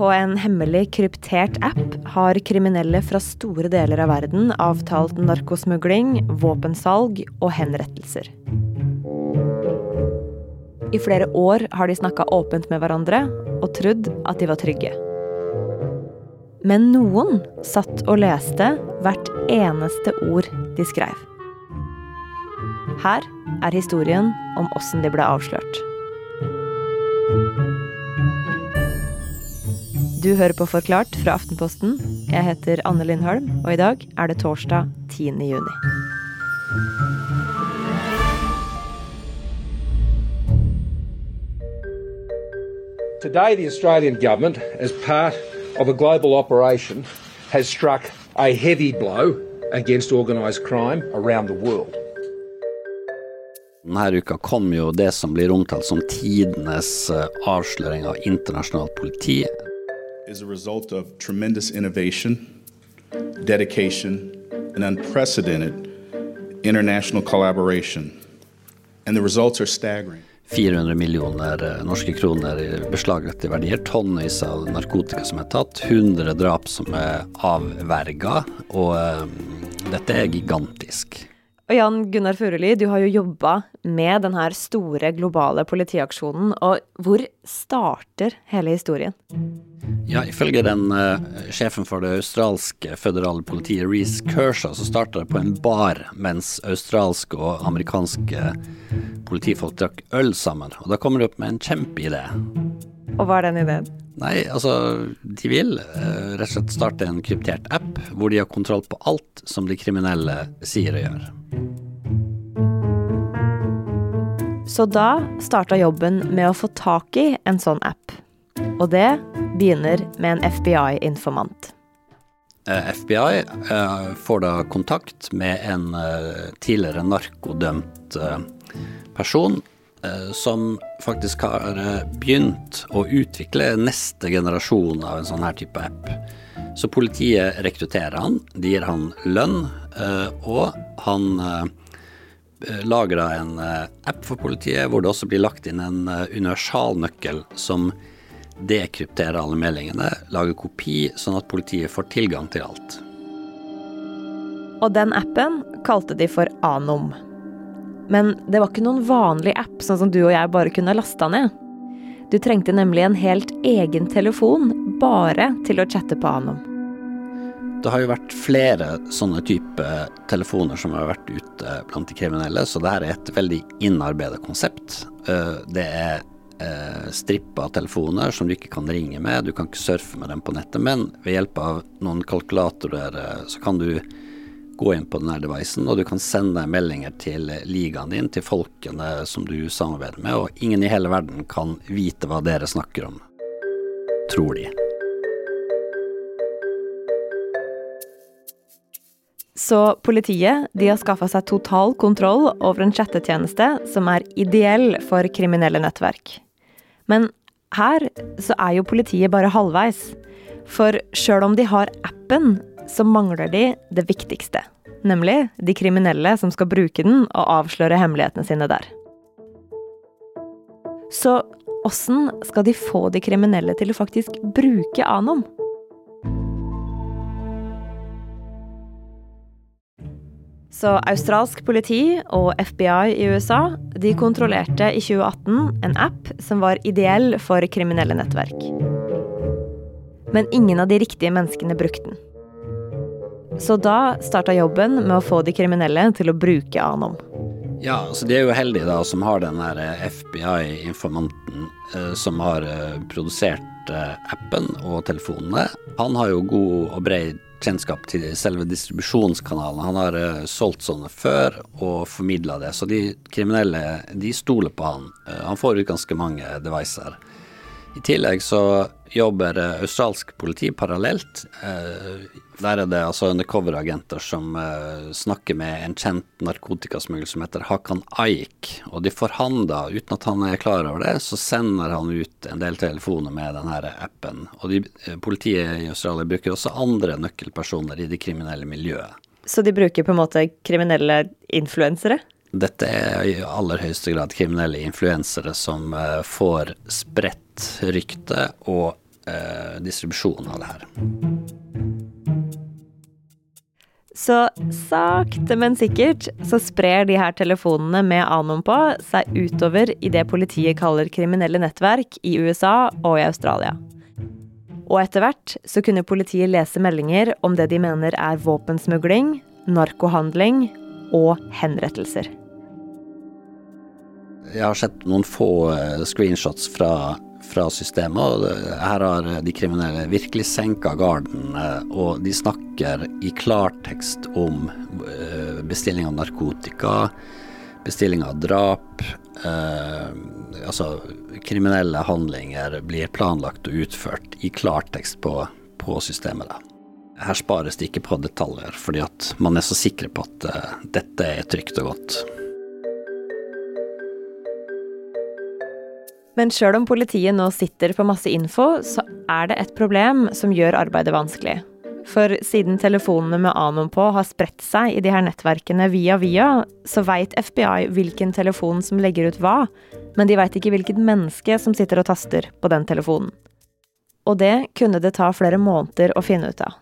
på en hemmelig kryptert app har kriminelle fra store deler av verden avtalt narkosmugling, våpensalg og henrettelser. I flere år har de snakka åpent med hverandre og trodd at de var trygge. Men noen satt og leste hvert eneste ord de skrev. Her er historien om åssen de ble avslørt. Du hører på Forklart fra Aftenposten. Jeg heter Anne Lindholm, og i dag er det torsdag 10. juni. Today, the Australian government, as part of a global operation, has struck a heavy blow against organised crime around the world. Denne uka kom jo det som blir omtalt som tidenes eh, avsløring av internasjonalt politi. Is a result of tremendous innovation, dedication, and unprecedented international collaboration. And the results are staggering. 400 millioner eh, norske kroner i beslaglagte verdier, tonnevis av narkotika som er tatt, 100 drap som er avverga, og um, dette er gigantisk. Og Jan Gunnar Furuli, du har jo jobba med denne store globale politiaksjonen. Og hvor starter hele historien? Ja, Ifølge den uh, sjefen for det australske føderale politiet, Reece Kershaw, så starta det på en bar mens australske og amerikanske politifolk drakk øl sammen. Og da kommer de opp med en kjempeidé. Og hva er den ideen? Nei, altså de vil uh, rett og slett starte en kryptert app hvor de har kontroll på alt som de kriminelle sier og gjør. Så da starta jobben med å få tak i en sånn app. Og det begynner med en FBI-informant. Eh, FBI eh, får da kontakt med en eh, tidligere narkodømt person som faktisk har begynt å utvikle neste generasjon av en sånn her type app. Så politiet rekrutterer han, de gir han lønn, og han Eh, lager da en eh, app for politiet hvor det også blir lagt inn en eh, universalnøkkel som dekrypterer alle meldingene, lager kopi sånn at politiet får tilgang til alt. Og den appen kalte de for Anom. Men det var ikke noen vanlig app, sånn som du og jeg bare kunne lasta ned. Du trengte nemlig en helt egen telefon bare til å chatte på Anom. Det har jo vært flere sånne type telefoner som har vært ute blant de kriminelle, så det her er et veldig innarbeidet konsept. Eh, det er eh, strippa telefoner som du ikke kan ringe med, du kan ikke surfe med dem på nettet, men ved hjelp av noen kalkulatorer eh, så kan du gå inn på denne devicen, og du kan sende meldinger til ligaen din, til folkene som du samarbeider med, og ingen i hele verden kan vite hva dere snakker om, tror de. Så politiet de har skaffa seg total kontroll over en chattetjeneste som er ideell for kriminelle nettverk. Men her så er jo politiet bare halvveis. For sjøl om de har appen, så mangler de det viktigste. Nemlig de kriminelle som skal bruke den og avsløre hemmelighetene sine der. Så åssen skal de få de kriminelle til å faktisk bruke Anom? Så australsk politi og FBI i USA de kontrollerte i 2018 en app som var ideell for kriminelle nettverk. Men ingen av de riktige menneskene brukte den. Så da starta jobben med å få de kriminelle til å bruke Anom. Ja, altså de er jo heldige da som har den der eh, FBI-informanten eh, som har eh, produsert eh, appen og telefonene. Han har jo god og bred kjennskap til selve distribusjonskanalen. Han har uh, solgt sånne før og formidla det, så de kriminelle de stoler på han. Uh, han får ut ganske mange devicer. I tillegg så jobber uh, australsk politi parallelt. der er det altså undercover-agenter som snakker med en kjent narkotikasmugler som heter Hakan Aik, og de får han da, uten at han er klar over det, så sender han ut en del telefoner med denne appen. Og de, politiet i Australia bruker også andre nøkkelpersoner i det kriminelle miljøet. Så de bruker på en måte kriminelle influensere? Dette er i aller høyeste grad kriminelle influensere som får spredt rykte og eh, distribusjon av det her. Så sakte, men sikkert så sprer de her telefonene med Anon på seg utover i det politiet kaller kriminelle nettverk i USA og i Australia. Og etter hvert så kunne politiet lese meldinger om det de mener er våpensmugling, narkohandling og henrettelser. Jeg har sett noen få eh, screenshots fra, fra systemet, her har de kriminelle virkelig senka garden. Eh, og de snakker i klartekst om eh, bestilling av narkotika, bestilling av drap. Eh, altså kriminelle handlinger blir planlagt og utført i klartekst på, på systemet. Da. Her spares det ikke på detaljer, fordi at man er så sikre på at dette er trygt og godt. Men sjøl om politiet nå sitter på masse info, så er det et problem som gjør arbeidet vanskelig. For siden telefonene med Anon på har spredt seg i de her nettverkene via via, så veit FBI hvilken telefon som legger ut hva, men de veit ikke hvilket menneske som sitter og taster på den telefonen. Og det kunne det ta flere måneder å finne ut av.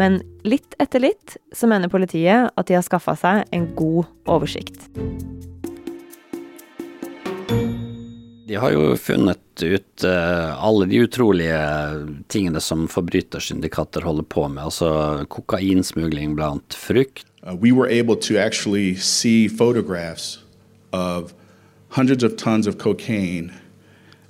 Men litt etter litt så mener politiet at de har skaffa seg en god oversikt. De har jo funnet ut uh, alle de utrolige tingene som forbrytersyndikater holder på med, altså kokainsmugling blant frukt. Uh, we were able to actually see photographs of hundreds of tons of cocaine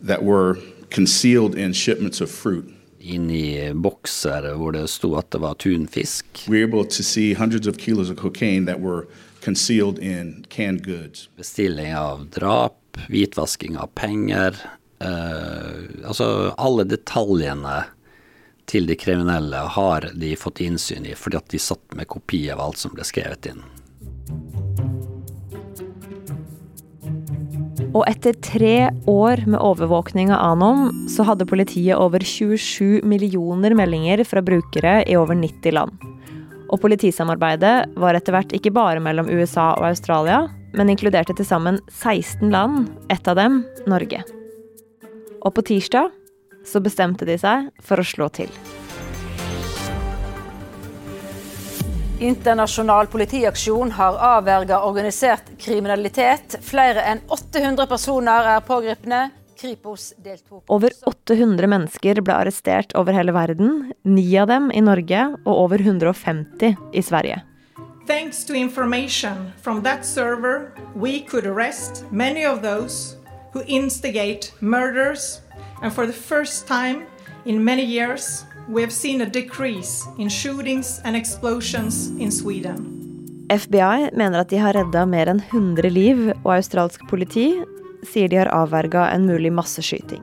that were concealed in shipments of fruit. Inn i bokser hvor det sto at det var tunfisk. We were able to see hundreds of kilos of cocaine that were concealed in canned goods. Bestilling av drap hvitvasking av penger. Eh, altså alle detaljene til de kriminelle har de fått innsyn i fordi at de satt med kopi av alt som ble skrevet inn. Og etter tre år med overvåkning av Anom, så hadde politiet over 27 millioner meldinger fra brukere i over 90 land. Og politisamarbeidet var etter hvert ikke bare mellom USA og Australia, men inkluderte til sammen 16 land, ett av dem Norge. Og på tirsdag så bestemte de seg for å slå til. Internasjonal politiaksjon har avverga organisert kriminalitet. Flere enn 800 personer er pågrepne. Kripos deltok Over 800 mennesker ble arrestert over hele verden. Ni av dem i Norge og over 150 i Sverige. Thanks to information from that server, we could arrest many of those who instigate murders, and for the first time in many years, we have seen a decrease in shootings and explosions in Sweden. FBI mener at de har redda mer enn 100 liv, og australsk politi sier de har avverga en mulig masseskyting.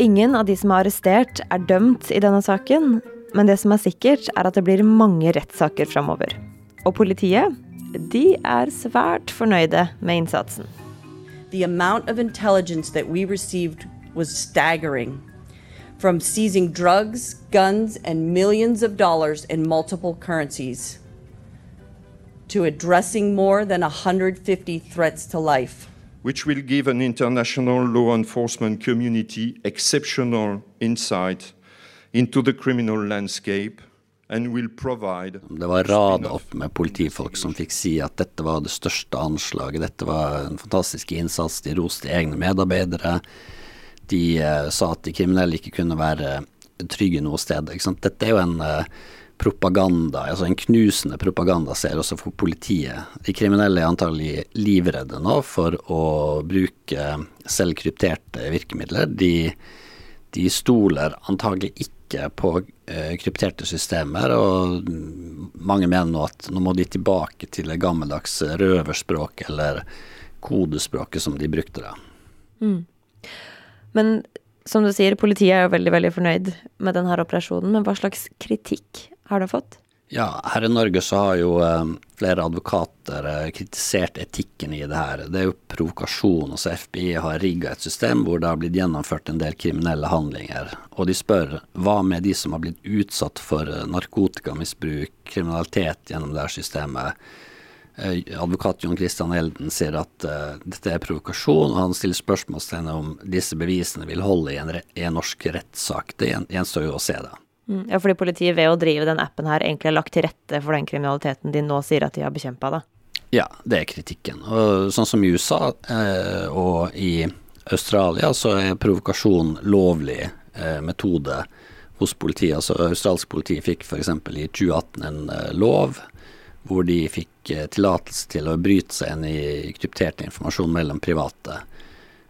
Ingen av de som er arrestert, er dømt i denne saken, men det som er sikkert, er at det blir mange rettssaker framover. Og politiet, de er svært fornøyde med innsatsen. The amount of intelligence that we received was staggering. From seizing drugs, guns, and millions of dollars in multiple currencies to addressing more than 150 threats to life. Which will give an international law enforcement community exceptional insight Det var rad opp med politifolk som fikk si at dette var det største anslaget, dette var en fantastisk innsats, de roste egne medarbeidere. De uh, sa at de kriminelle ikke kunne være trygge noe sted. Dette er jo en uh, propaganda, altså en knusende propagandaserie også for politiet. De kriminelle er antagelig livredde nå for å bruke selv krypterte virkemidler. De, de stoler antagelig ikke ikke på eh, krypterte systemer, og mange mener nå at nå må de tilbake til det gammeldags røverspråk eller kodespråket som de brukte da. Mm. Men som du sier, politiet er jo veldig, veldig fornøyd med denne operasjonen, men hva slags kritikk har det fått? Ja, her i Norge så har jo eh, flere advokater eh, kritisert etikken i det her. Det er jo provokasjon. Altså FBI har rigga et system hvor det har blitt gjennomført en del kriminelle handlinger. Og de spør hva med de som har blitt utsatt for eh, narkotikamisbruk, kriminalitet gjennom det her systemet. Advokat Jon Christian Elden sier at uh, dette er provokasjon, og han stiller spørsmålstegn om disse bevisene vil holde i en, i en norsk rettssak. Det gjenstår jo å se, da. Mm, ja, fordi politiet ved å drive den appen her egentlig har lagt til rette for den kriminaliteten de nå sier at de har bekjempa, da? Ja, det er kritikken. Og sånn som i USA eh, og i Australia så er provokasjon lovlig eh, metode hos politiet. Altså Australsk politi fikk f.eks. i 2018 en lov hvor de fikk eh, tillatelse til å bryte seg inn i kryptert informasjon mellom private.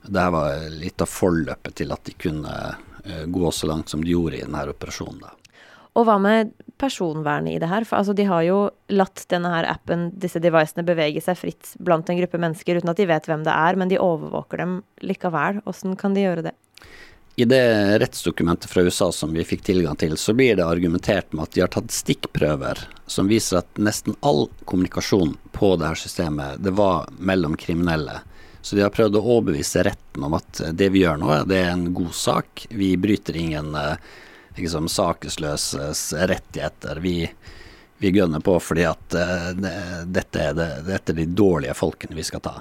Dette var litt av forløpet til at de kunne eh, gå så langt som de gjorde i denne operasjonen. Da. Og hva med personvernet i det her? For altså, de har jo latt denne her appen, disse devicene, bevege seg fritt blant en gruppe mennesker uten at de vet hvem det er, men de overvåker dem likevel. Hvordan kan de gjøre det? I det rettsdokumentet fra USA som vi fikk tilgang til, så blir det argumentert med at de har tatt stikkprøver som viser at nesten all kommunikasjon på dette systemet, det var mellom kriminelle. Så de har prøvd å overbevise retten om at det vi gjør nå, det er en god sak. Vi bryter ingen liksom, sakesløses rettigheter. Vi, vi gønner på fordi at uh, det, dette, er det, dette er de dårlige folkene vi skal ta.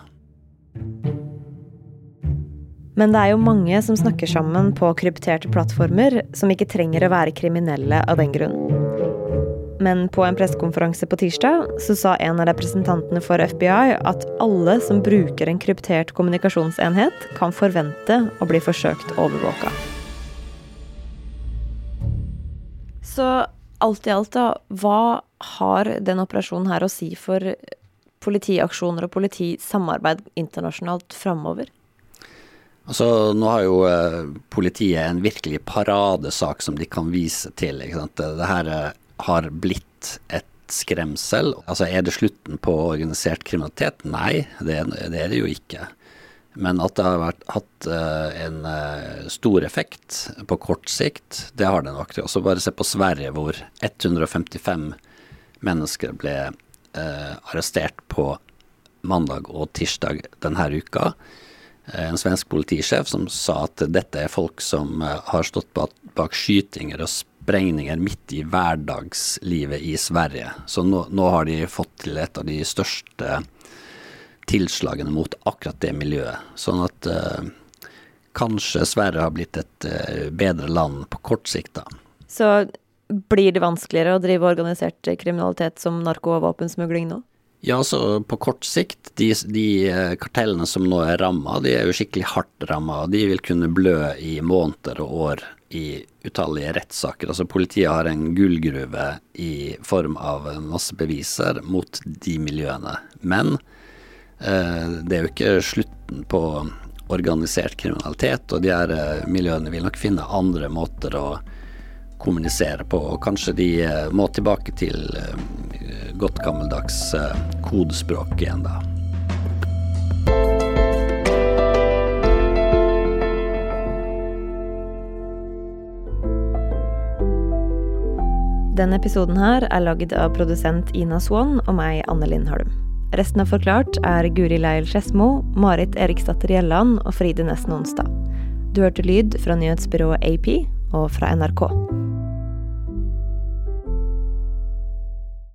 Men det er jo mange som snakker sammen på krypterte plattformer, som ikke trenger å være kriminelle av den grunn. Men på en pressekonferanse på tirsdag så sa en av representantene for FBI at alle som bruker en kryptert kommunikasjonsenhet, kan forvente å bli forsøkt overvåka. Så alt i alt, da, hva har den operasjonen her å si for politiaksjoner og politisamarbeid internasjonalt framover? Altså, nå har jo eh, politiet en virkelig paradesak som de kan vise til. Ikke sant? Det her eh, har blitt et skremsel. Altså, Er det slutten på organisert kriminalitet? Nei, det, det er det jo ikke. Men at det har vært, hatt uh, en uh, stor effekt på kort sikt, det har det nok. Også bare se på Sverige, hvor 155 mennesker ble uh, arrestert på mandag og tirsdag denne uka. En svensk politisjef som sa at dette er folk som har stått bak, bak skytinger og sprengninger midt i hverdagslivet i Sverige. Så nå, nå, har de fått til et av de største tilslagene mot akkurat det miljøet. Sånn at eh, kanskje Sverige har blitt et eh, bedre land på kort sikt, da. Så blir det vanskeligere å drive organisert kriminalitet som narko- og våpensmugling nå? Ja, så på kort sikt, de, de eh, kartellene som nå er ramma, de er jo skikkelig hardt ramma. De vil kunne blø i måneder og år i utallige rettssaker. Altså politiet har en gullgruve i form av masse beviser mot de miljøene. Men eh, det er jo ikke slutten på organisert kriminalitet, og de her eh, miljøene vil nok finne andre måter å kommunisere på. Og kanskje de eh, må tilbake til eh, godt gammeldags eh, kodespråk igjen, da. Denne episoden her er lagd av produsent Ina Swan og meg, Anne Lindholm. Resten av Forklart er Guri Leil Skedsmo, Marit Eriksdatter Gjelland og Fride Nesten Onsdag. Du hørte lyd fra nyhetsbyrået AP og fra NRK.